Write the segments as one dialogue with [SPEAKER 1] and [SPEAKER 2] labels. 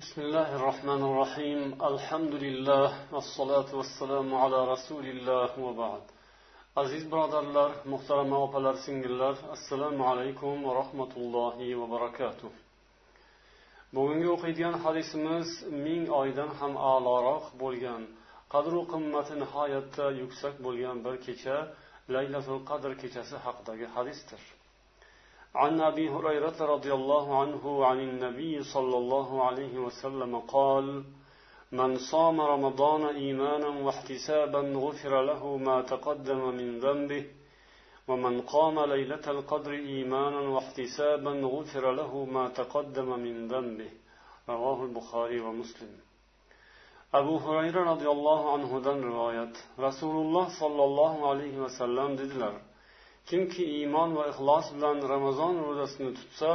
[SPEAKER 1] بسم الله الرحمن الرحيم الحمد لله والصلاة والسلام على رسول الله وبعد aziz birodarlar muhtarama opalar singillar assalomu alaykum va rahmatullohi va barakatuh bugungi o'qiydigan hadisimiz ming oydan ham a'loroq bo'lgan qadru qimmati nihoyatda yuksak bo'lgan bir kecha laylatul qadr kechasi haqidagi hadisdir عن أبي هريرة رضي الله عنه عن النبي صلى الله عليه وسلم قال من صام رمضان إيمانا واحتسابا غفر له ما تقدم من ذنبه ومن قام ليلة القدر إيمانا واحتسابا غفر له ما تقدم من ذنبه رواه البخاري ومسلم. abu hurayra roziyallohu anhudan rivoyat rasululloh sollallohu alayhi vasallam dedilar kimki iymon va ixlos bilan ramazon ro'zasini tutsa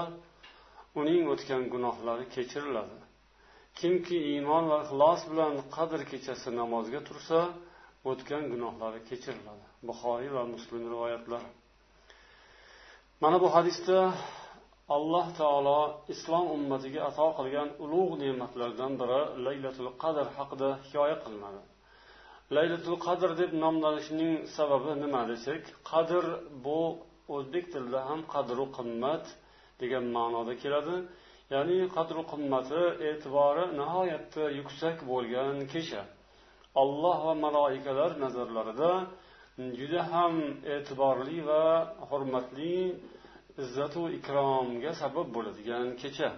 [SPEAKER 1] uning o'tgan gunohlari kechiriladi. Kimki iymon va ixlos bilan qadr kechasi namozga tursa o'tgan gunohlari kechiriladi. Buxoriy va muslim rivoyatlari mana bu hadisda alloh taolo islom ummatiga ato qilgan ulug' ne'matlardan biri laylatul qadr haqida hikoya qilinadi. Laylatul qadr deb nomlanishining sababi nima desak qadr bu o'zbek tilida ham qadru qimmat degan ma'noda keladi. Ya'ni qadru qimmati e'tibori nihoyatda yuksak bo'lgan kecha. Alloh va maloikalar nazarlarida juda ham e'tiborli va hurmatli izzatu ikromga sabab bo'ladigan kecha.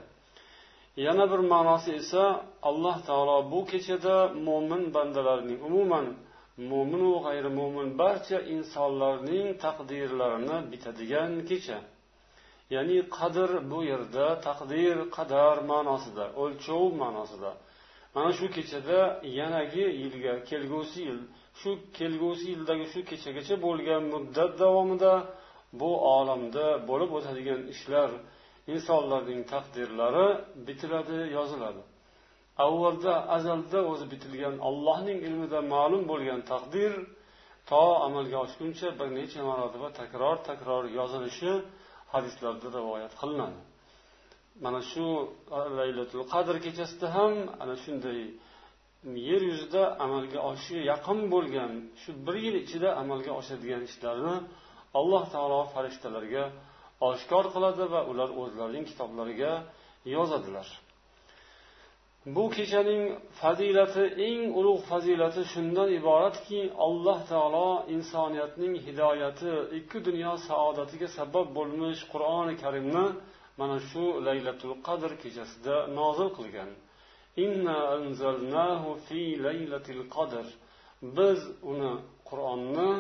[SPEAKER 1] Yana bir ma'nosi esa alloh taolo bu kechada mo'min bandalarning umuman mo'minu g'ayri mo'min barcha insonlarning taqdirlarini bitadigan kecha. Ya'ni qadr bu yerda taqdir qadar ma'nosida o'lchov ma'nosida. Mana shu kechada yanagi yilga kelgusi yil shu kelgusi yildagi shu kechagacha bo'lgan muddat davomida bu olamda bo'lib o'tadigan ishlar insonlarning taqdirlari bitiladi yoziladi. Avvalda azalda o'zi bitilgan allohning ilmida ma'lum bo'lgan taqdir to amalga oshguncha bir necha marotaba takror takror yozilishi hadislarda rivoyat qilinadi. Mana shu laylatul qadr kechasida ham ana shunday yer yuzida amalga oshishiga yaqin bo'lgan shu bir yil ichida amalga oshadigan ishlarni alloh taolo farishtalarga oshkor qiladi va ular o'zlarining kitoblariga yozadilar. Bu kechaning fazilati eng ulug' fazilati shundan iboratki alloh taolo insoniyatning hidoyati ikki dunyo saodatiga sabab bo'lmish qur'oni karimni mana shu laylatul qadr kechasida nozil qilgan. Fi laylatil qadr. Biz uni qur'onni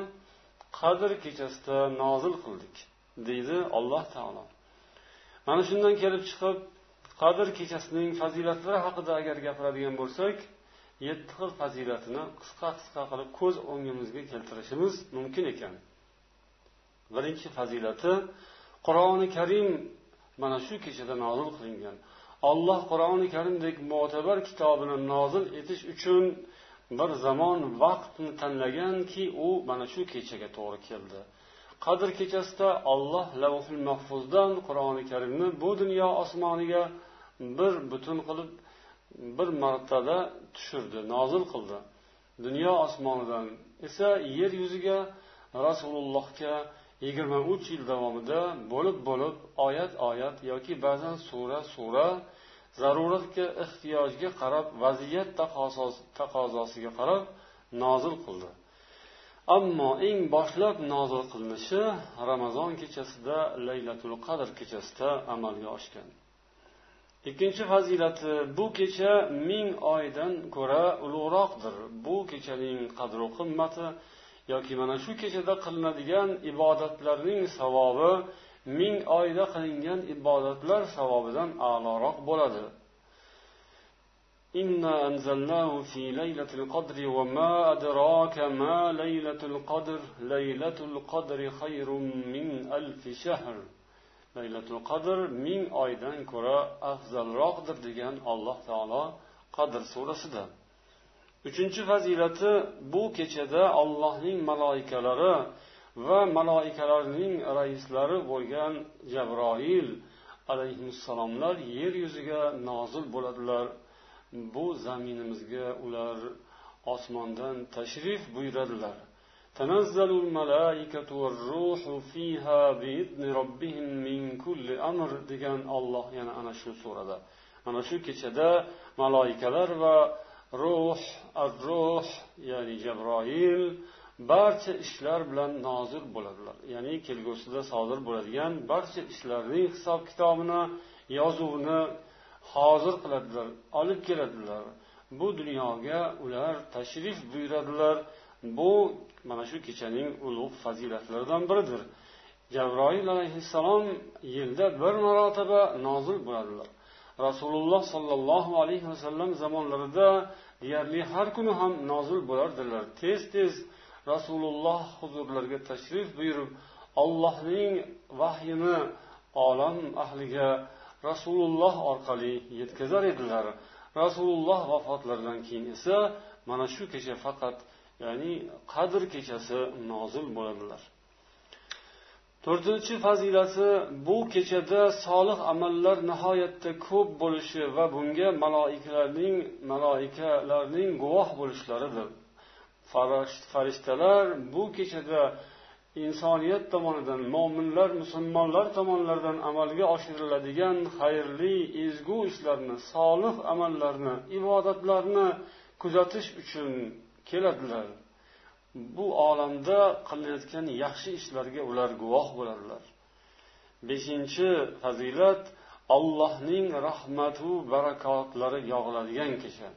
[SPEAKER 1] qadr kechasida nozil qildik. Deydi alloh taolo. Mana shundan kelib chiqib qadr kechasining fazilatlari haqida agar gapiradigan bo'lsak yetti xil fazilatini qisqa qisqa qilib ko'z o'ngimizga keltirishimiz mumkin ekan. Birinchi fazilati qur'oni karim mana shu kechada nozil qilingan. Alloh qur'oni karimdek mo'tabar kitobini nozil etish uchun bir zamon vaqtni tanlaganki u mana shu kechaga to'g'ri keldi. Qadr kechasida olloh lavhul mahfuzdan qur'oni karimni bu dunyo osmoniga bir butun qilib bir martada tushirdi nozil qildi. Dunyo osmonidan esa yer yuziga rasulullohga yigirma uch yil davomida bo'lib bo'lib oyat oyat yoki ba'zan sura sura zaruratga ehtiyojga qarab vaziyat taqozosiga qarab nozil qildi. Ammo eng boshlab nozil qilinishi ramazon kechasida laylatul qadr kechasida amalga oshgan. Ikkinchi fazilati bu kecha ming oydan ko'ra ulug'roqdir. Bu kechaning qadru qimmati yoki mana shu kechada qilinadigan ibodatlarning savobi ming oyda qilingan ibodatlar savobidan a'loroq bo'ladi. إنا أنزلناه في ليلة القدر وما أدراك ما ليلة القدر ليلة القدر خير من ألف شهر ليلة القدر من أيضا كرة أفضل راقدر degan alloh taolo qadr surasida uchinchi fazilati bu kechada allohning maloikalari va maloikalarning raislari bo'lgan jabroil alayhissalomlar yer yuziga nozil bo'ladilar bu zaminimizga ular osmondan tashrif buyuradilar تنزل الملائكة والروح فيها بإذن ربهم من كل أمر degan olloh yana ana shu surada mana shu kechada maloikalar va ruh ar ruh ya'ni jabroil barcha ishlar bilan nozir bo'ladilar ya'ni kelgusida sodir bo'ladigan barcha ishlarning hisob kitobini yozuvini hozir qiladilar olib keladilar. Bu dunyoga ular tashrif buyuradilar. Bu mana shu kechaning ulug' fazilatlaridan biridir. Jabroil alayhissalom yilda bir marotaba nozil bo'ladilar. Rasululloh sollallohu alayhi vasallam zamonlarida deyarli har kuni ham nozil bo'lardilar. Tez tez rasululloh huzurlariga tashrif buyurib ollohning vahyini olam ahliga rasululloh orqali yetkazar edilar. Rasululloh vafotlaridan keyin esa mana shu kecha faqat ya'ni qadr kechasi nozil bo'ladilar. To'rtinchi fazilati bu kechada solih amallar nihoyatda ko'p bo'lishi va bunga maloikalarning maloikalarning guvoh bo'lishlaridir. Farishtalar bu kechada insoniyat tomonidan mo'minlar musulmonlar tomonidan amalga oshiriladigan xayrli ezgu ishlarni solih amallarni ibodatlarni kuzatish uchun keladilar. Bu olamda qilinayotgan yaxshi ishlarga ular guvoh bo'ladilar beshinchi fazilat allohning rahmatu barakotlari yog'iladigan kecha.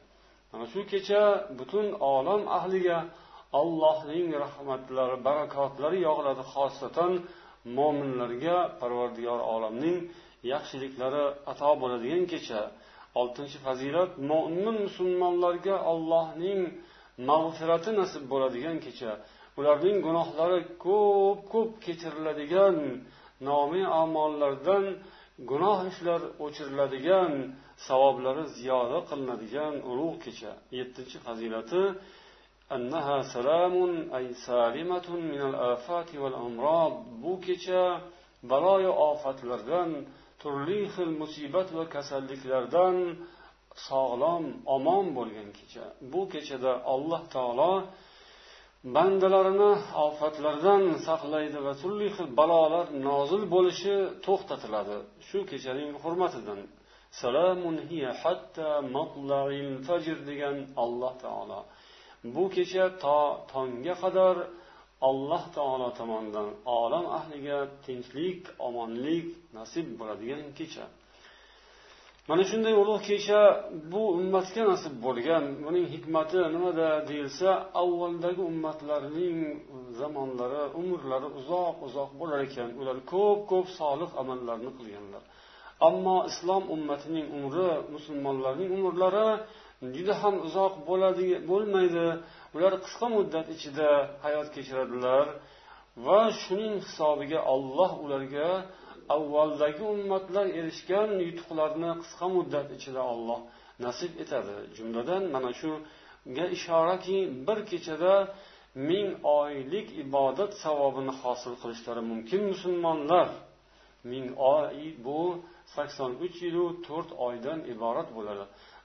[SPEAKER 1] Mana shu kecha butun olam ahliga allohning rahmatlari barakotlari yog'iladi xosatan mo'minlarga parvardigor olamning yaxshiliklari ato bo'ladigan kecha. Oltinchi fazilat mo'min musulmonlarga allohning mag'firati nasib bo'ladigan kecha. Ularning gunohlari ko'p ko'p kechiriladigan nomi amollardan gunoh ishlar o'chiriladigan savoblari ziyoda qilinadigan ulug' kecha. Yettinchi fazilati أنها سلام أي سالمة من الآفات والأمراض bu kecha baloyu ofatlardan turli xil musibat va kasalliklardan sog'lom omon bo'lgan kecha bu kechada alloh taolo bandalarini ofatlardan saqlaydi va turli xil balolar nozil bo'lishi to'xtatiladi shu kechaning hurmatidan salamun hiya hatta fajr degan alloh taolo bu kecha to tongga qadar alloh taolo tomonidan olam ahliga tinchlik omonlik nasib bo'ladigan kecha. Mana shunday ulug' kecha bu ummatga nasib bo'lgan buning hikmati nimada deyilsa avvaldagi ummatlarning zamonlari umrlari uzoq uzoq bo'lar ekan. Ular ko'p ko'p solih amallarni qilganlar. Ammo islom ummatining umri musulmonlarning umrlari juda ham uzoq bo'ladi bo'lmaydi. Ular qisqa muddat ichida hayot kechiradilar va shuning hisobiga olloh ularga avvaldagi ummatlar erishgan yutuqlarni qisqa muddat ichida olloh nasib etadi. Jumladan mana shunga ishoraki bir kechada ming oylik ibodat savobini hosil qilishlari mumkin musulmonlar. Ming oy bu sakson uch yilu to'rt oydan iborat bo'ladi.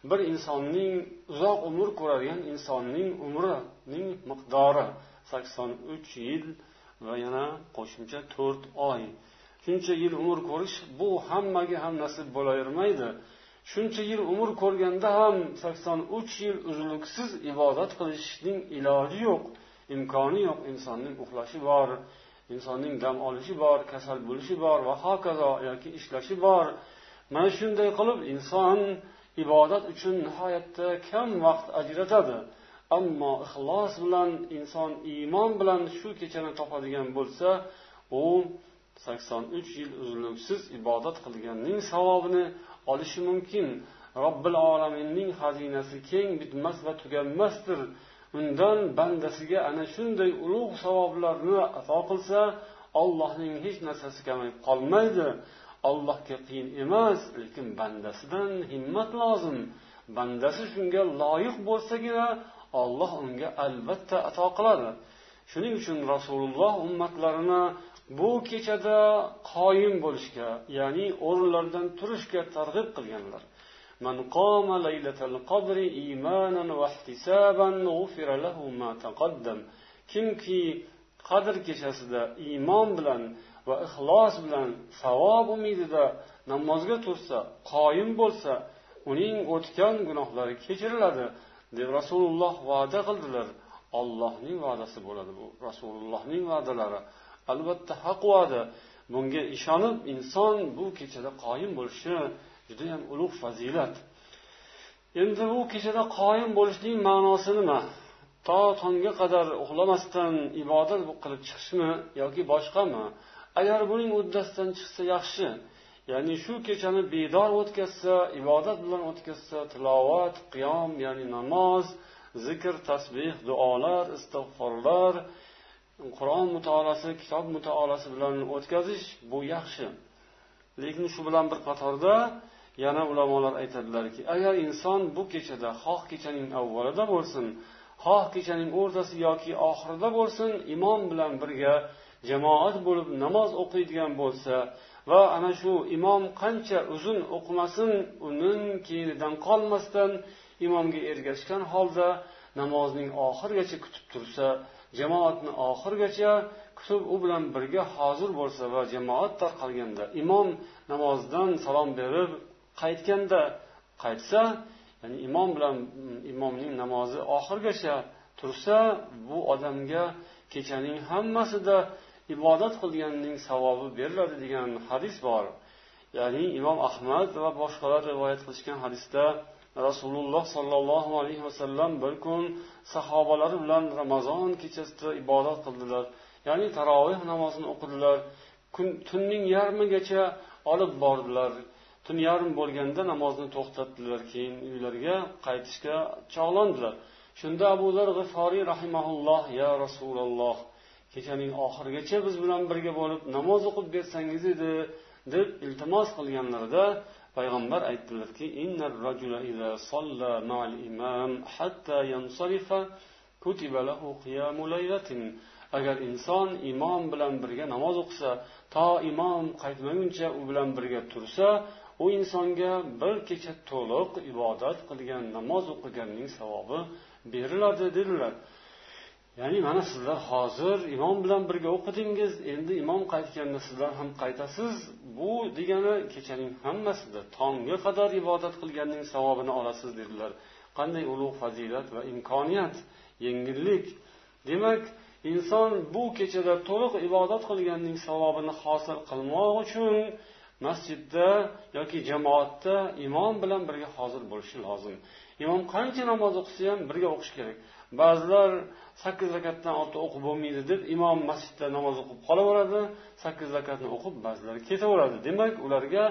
[SPEAKER 1] Bir insonning uzoq umr ko'radigan insonning umrining miqdori sakson uch yil va yana qo'shimcha to'rt oy. Shuncha yil umr ko'rish bu hammaga ham nasib bo'lavermaydi. Shuncha yil umr ko'rganda ham sakson uch yil uzluksiz ibodat qilishning iloji yo'q imkoni yo'q insonning uxlashi bor insonning dam olishi bor kasal bo'lishi bor va hokazo yoki ishlashi bor. Mana shunday qilib inson ibodat uchun nihoyatda kam vaqt ajratadi. Ammo ixlos bilan inson iymon bilan shu kechani topadigan bo'lsa u sakson uch yil uzluksiz ibodat qilganning savobini olishi mumkin. Robbil olaminning xazinasi keng bitmas va tuganmasdir. Undan bandasiga ana shunday ulug' savoblarni ato qilsa allohning hech narsasi kamayib qolmaydi. allohga qiyin emas lekin bandasidan himmat lozim bandasi shunga loyiq bo'lsagina olloh unga albatta ato qiladi shuning uchun rasululloh ummatlarini bu kechada qoyim bo'lishga ya'ni o'rinlaridan turishga targ'ib qilganlar من قام ليلة القدر إيمانا واحتسابا غفر له ما تقدم kimki qadr kechasida iymon bilan va ixlos bilan savob umidida namozga tursa qoyim bo'lsa uning o'tgan gunohlari kechiriladi deb rasululloh va'da qildilar. Ollohning va'dasi bo'ladi bu. Rasulullohning va'dalari albatta haq va'da. Bunga ishonib inson bu kechada qoyim bo'lishi judayam ulug' fazilat. Endi bu kechada qoyim bo'lishning ma'nosi nima? To tongga qadar uxlamasdan ibodat qilib chiqishmi yoki boshqami? Agar buning uddasidan chiqsa yaxshi. Ya'ni shu kechani bedor o'tkazsa ibodat bilan o'tkazsa tilovat qiyom ya'ni namoz zikr tasbeh duolar istig'forlar qur'on mutolasi kitob mutolasi bilan o'tkazish bu yaxshi. Lekin shu bilan bir qatorda yana ulamolar aytadilarki agar inson bu kechada xoh kechaning avvalida bo'lsin xoh kechaning o'rtasi yoki oxirida bo'lsin imom bilan birga jamoat bo'lib namoz o'qiydigan bo'lsa va ana shu imom qancha uzun o'qimasin uning keyinidan qolmasdan imomga ergashgan holda namozning oxirigacha kutib tursa jamoatni oxirigacha kutib u bilan birga hozir bo'lsa va jamoat tarqalganda imom namozdan salom berib qaytganda qaytsa ya'ni imom bilan imomning namozi oxirigacha tursa bu odamga kechaning hammasida ibodat qilganning savobi beriladi degan hadis bor. Ya'ni imom ahmad va boshqalar rivoyat qilishgan hadisda rasululloh sollallohu alayhi vasallam bir kun sahobalari bilan ramazon kechasida ibodat qildilar. Ya'ni taroveh namozini o'qidilar. Kun tunning yarmigacha olib bordilar. Tun yarim bo'lganda namozni to'xtatdilar. Keyin uylariga qaytishga chog'landilar. Shunda abu zar g'iforiy rahimaulloh ya rasululloh kechaning oxirigacha biz bilan birga bo'lib namoz o'qib bersangiz edi deb iltimos qilganlarida payg'ambar aytdilarki agar inson imom bilan birga namoz o'qisa to imom qaytmaguncha u bilan birga tursa u insonga bir kecha to'liq ibodat qilgan namoz o'qiganning savobi beriladi dedilar. Ya'ni mana sizlar hozir imom bilan birga o'qidingiz endi imom qaytganda sizlar ham qaytasiz. Bu degani kechaning hammasida tongga qadar ibodat qilganning savobini olasiz dedilar. Qanday ulug' fazilat va imkoniyat yengillik. Demak inson bu kechada to'liq ibodat qilganning savobini hosil qilmoq uchun masjidda yoki jamoatda imom bilan birga hozir bo'lishi lozim. Imom qancha namoz o'qisa ham birga o'qish kerak? Ba'zilar sakkiz rakatdan ortiq o'qib bo'lmaydi deb imom masjidda namoz o'qib qolaveradi sakkiz rakatni o'qib ba'zilari ketaveradi. Demak ularga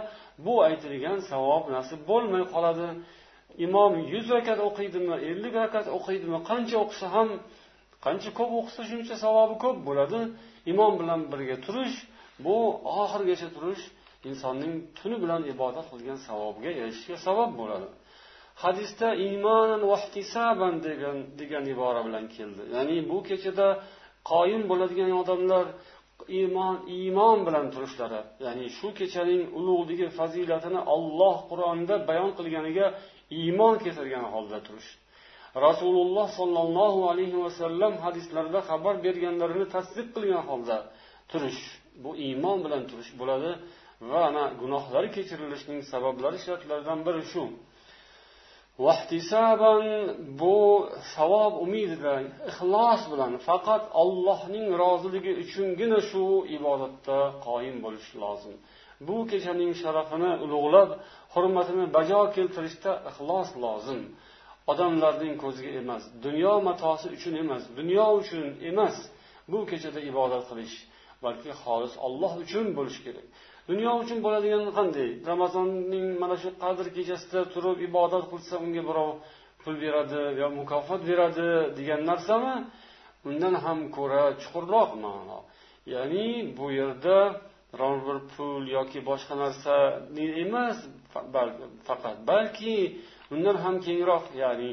[SPEAKER 1] bu aytilgan savob nasib bo'lmay qoladi. Imom yuz rakat o'qiydimi ellik rakat o'qiydimi qancha o'qisa ham qancha ko'p o'qisa shuncha savobi ko'p bo'ladi. Imom bilan birga turish bu oxirigacha turish insonning tuni bilan ibodat qilgan savobiga erishishga sabab bo'ladi. Hadisda iymonan vahtisaban degan degan ibora bilan keldi. Ya'ni bu kechada qoyim bo'ladigan odamlar iymon iymon bilan turishlari ya'ni shu kechaning ulug'ligi fazilatini olloh qur'onda bayon qilganiga iymon keltirgan holda turish rasululloh sollallohu alayhi vasallam hadislarida xabar berganlarini tasdiq qilgan holda turish bu iymon bilan turish bo'ladi va ana gunohlar kechirilishining sabablari shartlaridan biri shu. Vahtisaban bu savob umidida ixlos bilan faqat allohning roziligi uchungina shu ibodatda qoyim bo'lish lozim. Bu kechaning sharafini ulug'lab hurmatini bajo keltirishda ixlos lozim. Odamlarning ko'ziga emas dunyo matosi uchun emas dunyo uchun emas. Bu kechada ibodat qilish balki xolis olloh uchun bo'lishi kerak. Dunyo uchun bo'ladigan qanday? Ramazonning mana shu qadr kechasida turib ibodat qilsa unga birov pul beradi yo mukofot beradi degan narsami? Undan ham ko'ra chuqurroq ma'no. Ya'ni bu yerda biror bir pul yoki boshqa narsa emas faqat balki undan ham kengroq ya'ni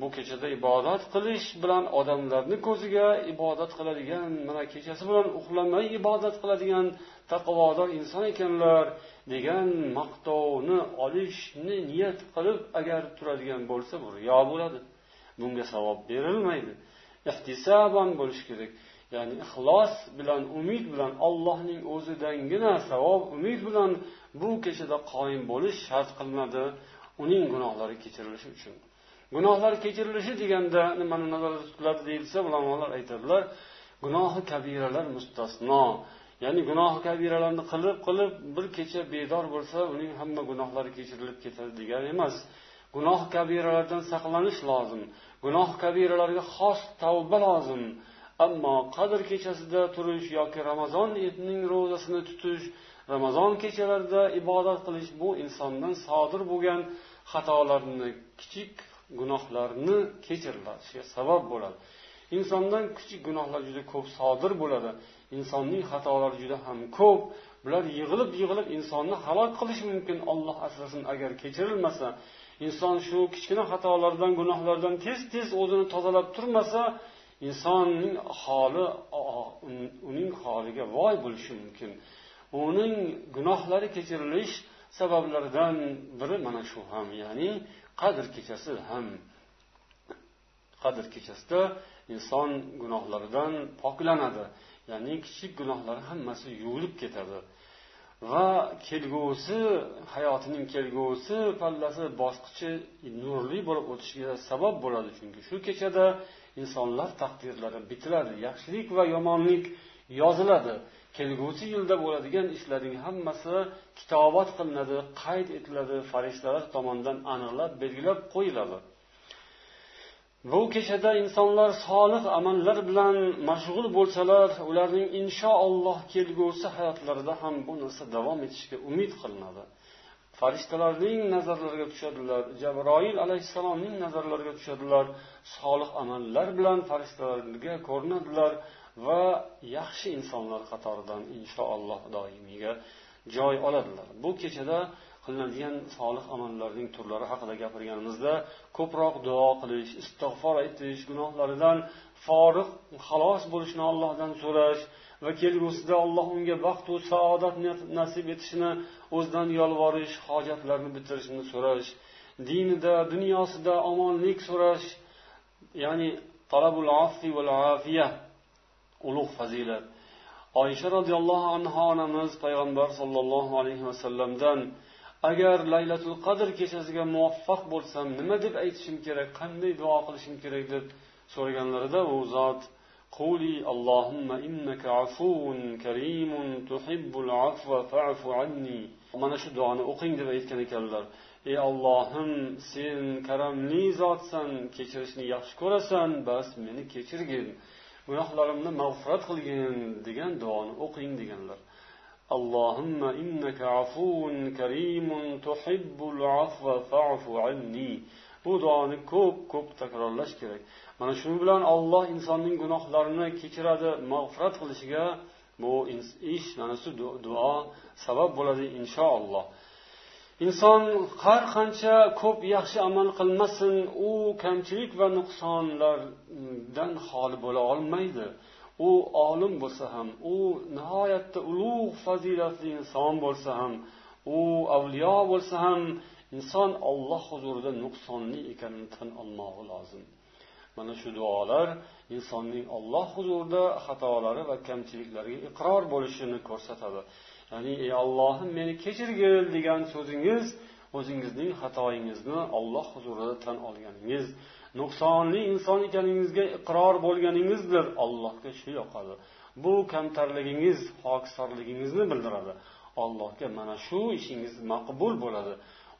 [SPEAKER 1] bu kechada ibodat qilish bilan odamlarni ko'ziga ibodat qiladigan mana kechasi bilan uxlamay ibodat qiladigan taqvodor inson ekanlar degan maqtovni olishni niyat qilib agar turadigan bo'lsa bu riyo bo'ladi. Bunga savob berilmaydi. Ehtisoban bo'lishi kerak. Ya'ni ixlos bilan umid bilan allohning o'zidangina savob umid bilan bu kechada qoyim bo'lish shart qilinadi. Uning gunohlari kechirilishi uchun. Gunohlar kechirilishi deganda nimani nazarda tutiladi deyilsa ulamolar aytadilar gunohi kabiralar mustasno. Ya'ni gunohi kabiralarni qilib qilib bir kecha bedor bo'lsa uning hamma gunohlari kechirilib ketadi degani emas. Gunoh kabiralardan saqlanish lozim. Gunoh kabiralarga xos tavba lozim. Ammo qadr kechasida turish yoki ramazon ramazonning ro'zasini tutish ramazon kechalarida ibodat qilish bu insondan sodir bo'lgan xatolarni kichik gunohlarni kechirilishiga sabab bo'ladi. Insondan kichik gunohlar juda ko'p sodir bo'ladi. Insonning xatolari juda ham ko'p. Bular yig'ilib yig'ilib insonni halok qilishi mumkin. Olloh asrasin agar kechirilmasa. Inson shu kichkina xatolardan gunohlardan tez tez o'zini tozalab turmasa insonning holi uning holiga voy bo'lishi mumkin. Uning gunohlari kechirilish sabablaridan biri mana shu ham ya'ni qadr kechasi ham qadr kechasida inson gunohlaridan poklanadi. Ya'ni kichik gunohlari hammasi yuvilib ketadi. Va kelgusi hayotining kelgusi pallasi bosqichi nurli bo'lib o'tishiga sabab bo'ladi. Chunki shu kechada insonlar taqdirlari bitiladi yaxshilik va yomonlik yoziladi. Kelgusi yilda bo'ladigan ishlarning hammasi kitobat qilinadi qayd etiladi farishtalar tomonidan aniqlab belgilab qo'yiladi. Bu kechada insonlar solih amallar bilan mashg'ul bo'lsalar ularning inshaalloh kelgusi hayotlarida ham bu narsa davom etishiga umid qilinadi. Farishtalarning nazarlariga tushadilar jabroil alayhissalomning nazarlariga tushadilar solih amallar bilan farishtalarga ko'rinadilar. Va yaxshi insonlar qatoridan inshaalloh doimiyga joy oladilar. Bu kechada qilinadigan solih amallarning turlari haqida gapirganimizda ko'proq duo qilish istig'for aytish gunohlaridan forig' xalos bo'lishni allohdan so'rash va kelgusida alloh unga baxtu saodat nasib etishini o'zidan yolvorish hojatlarni bitirishni so'rash dinida dunyosida omonlik so'rash ya'ni talabul afi val afiya ulug' fazilat. Oysha roziyallohu anhu onamiz payg'ambar sollallohu alayhi vasallamdan agar laylatul qadr kechasiga muvaffaq bo'lsam nima deb aytishim kerak qanday duo qilishim kerak? deb so'raganlarida u zot quli allohumma innaka afuvun karimun tuhibbul afva fa'fu anni. Mana shu duoni o'qing deb aytgan ekanlar. Ey ollohim sen karamli zotsan kechirishni yaxshi ko'rasan bas meni kechirgin. gunohlarimni mag'firat qilgin degan duoni o'qing deganlar اللهم إنك عفو كريم تحب العفو فاعف عني bu duoni ko'p ko'p takrorlash kerak mana shu bilan olloh insonning gunohlarini kechiradi mag'firat qilishiga bu ish mana shu duo sabab bo'ladi inshaalloh inson har qancha ko'p yaxshi amal qilmasin u kamchilik va nuqsonlardan xoli bo'la olmaydi. U olim bo'lsa ham u nihoyatda ulug' fazilatli inson bo'lsa ham u avliyo bo'lsa ham inson olloh huzurida nuqsonli ekanini tan olmog'i lozim. Mana shu duolar insonning olloh huzurida xatolari va kamchiliklariga iqror bo'lishini ko'rsatadi. Ya'ni ey ollohim meni kechirgil degan so'zingiz o'zingizning xatoyingizni olloh huzurida tan olganingiz nuqsonli inson ekaningizga iqror bo'lganingizdir allohga shu yoqadi. Bu kamtarligingiz hokisorligingizni bildiradi. Allohga mana shu ishingiz maqbul bo'ladi.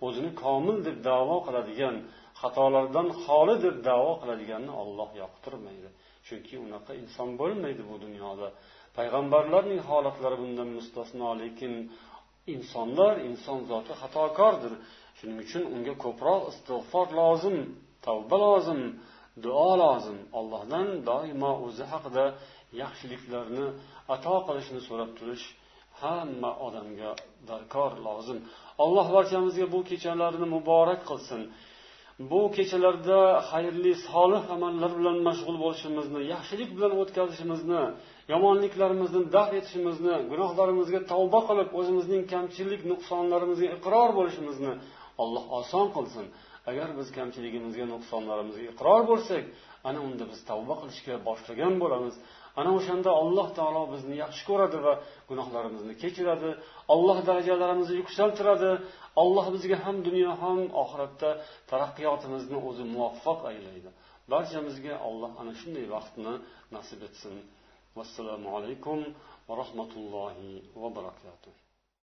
[SPEAKER 1] O'zini komil deb davo qiladigan xatolardan xoli deb davo qiladiganni olloh yoqtirmaydi. Chunki unaqa inson bo'lmaydi bu dunyoda. Payg'ambarlarning holatlari bundan mustasno lekin insonlar inson zoti xatokordir. Shuning uchun unga ko'proq istig'for lozim tavba lozim duo lozim. Allohdan doimo o'zi haqida yaxshiliklarni ato qilishni so'rab turish hamma odamga darkor lozim. Alloh barchamizga bu kechalarni muborak qilsin. Bu kechalarda xayrli solih amallar bilan mashg'ul bo'lishimizni yaxshilik bilan o'tkazishimizni yomonliklarimizni daf etishimizni gunohlarimizga tavba qilib o'zimizning kamchilik nuqsonlarimizga iqror bo'lishimizni alloh oson qilsin. Agar biz kamchiligimizga nuqsonlarimizga iqror bo'lsak ana unda biz tavba qilishga boshlagan bo'lamiz. Ana o'shanda alloh taolo bizni yaxshi ko'radi va gunohlarimizni kechiradi. Alloh darajalarimizni yuksaltiradi. Alloh bizga ham dunyo ham oxiratda taraqqiyotimizni o'zi muvaffaq aylaydi. Barchamizga alloh ana shunday vaqtni nasib etsin. Vassalomu alaykum va rahmatullohi va barakatuh.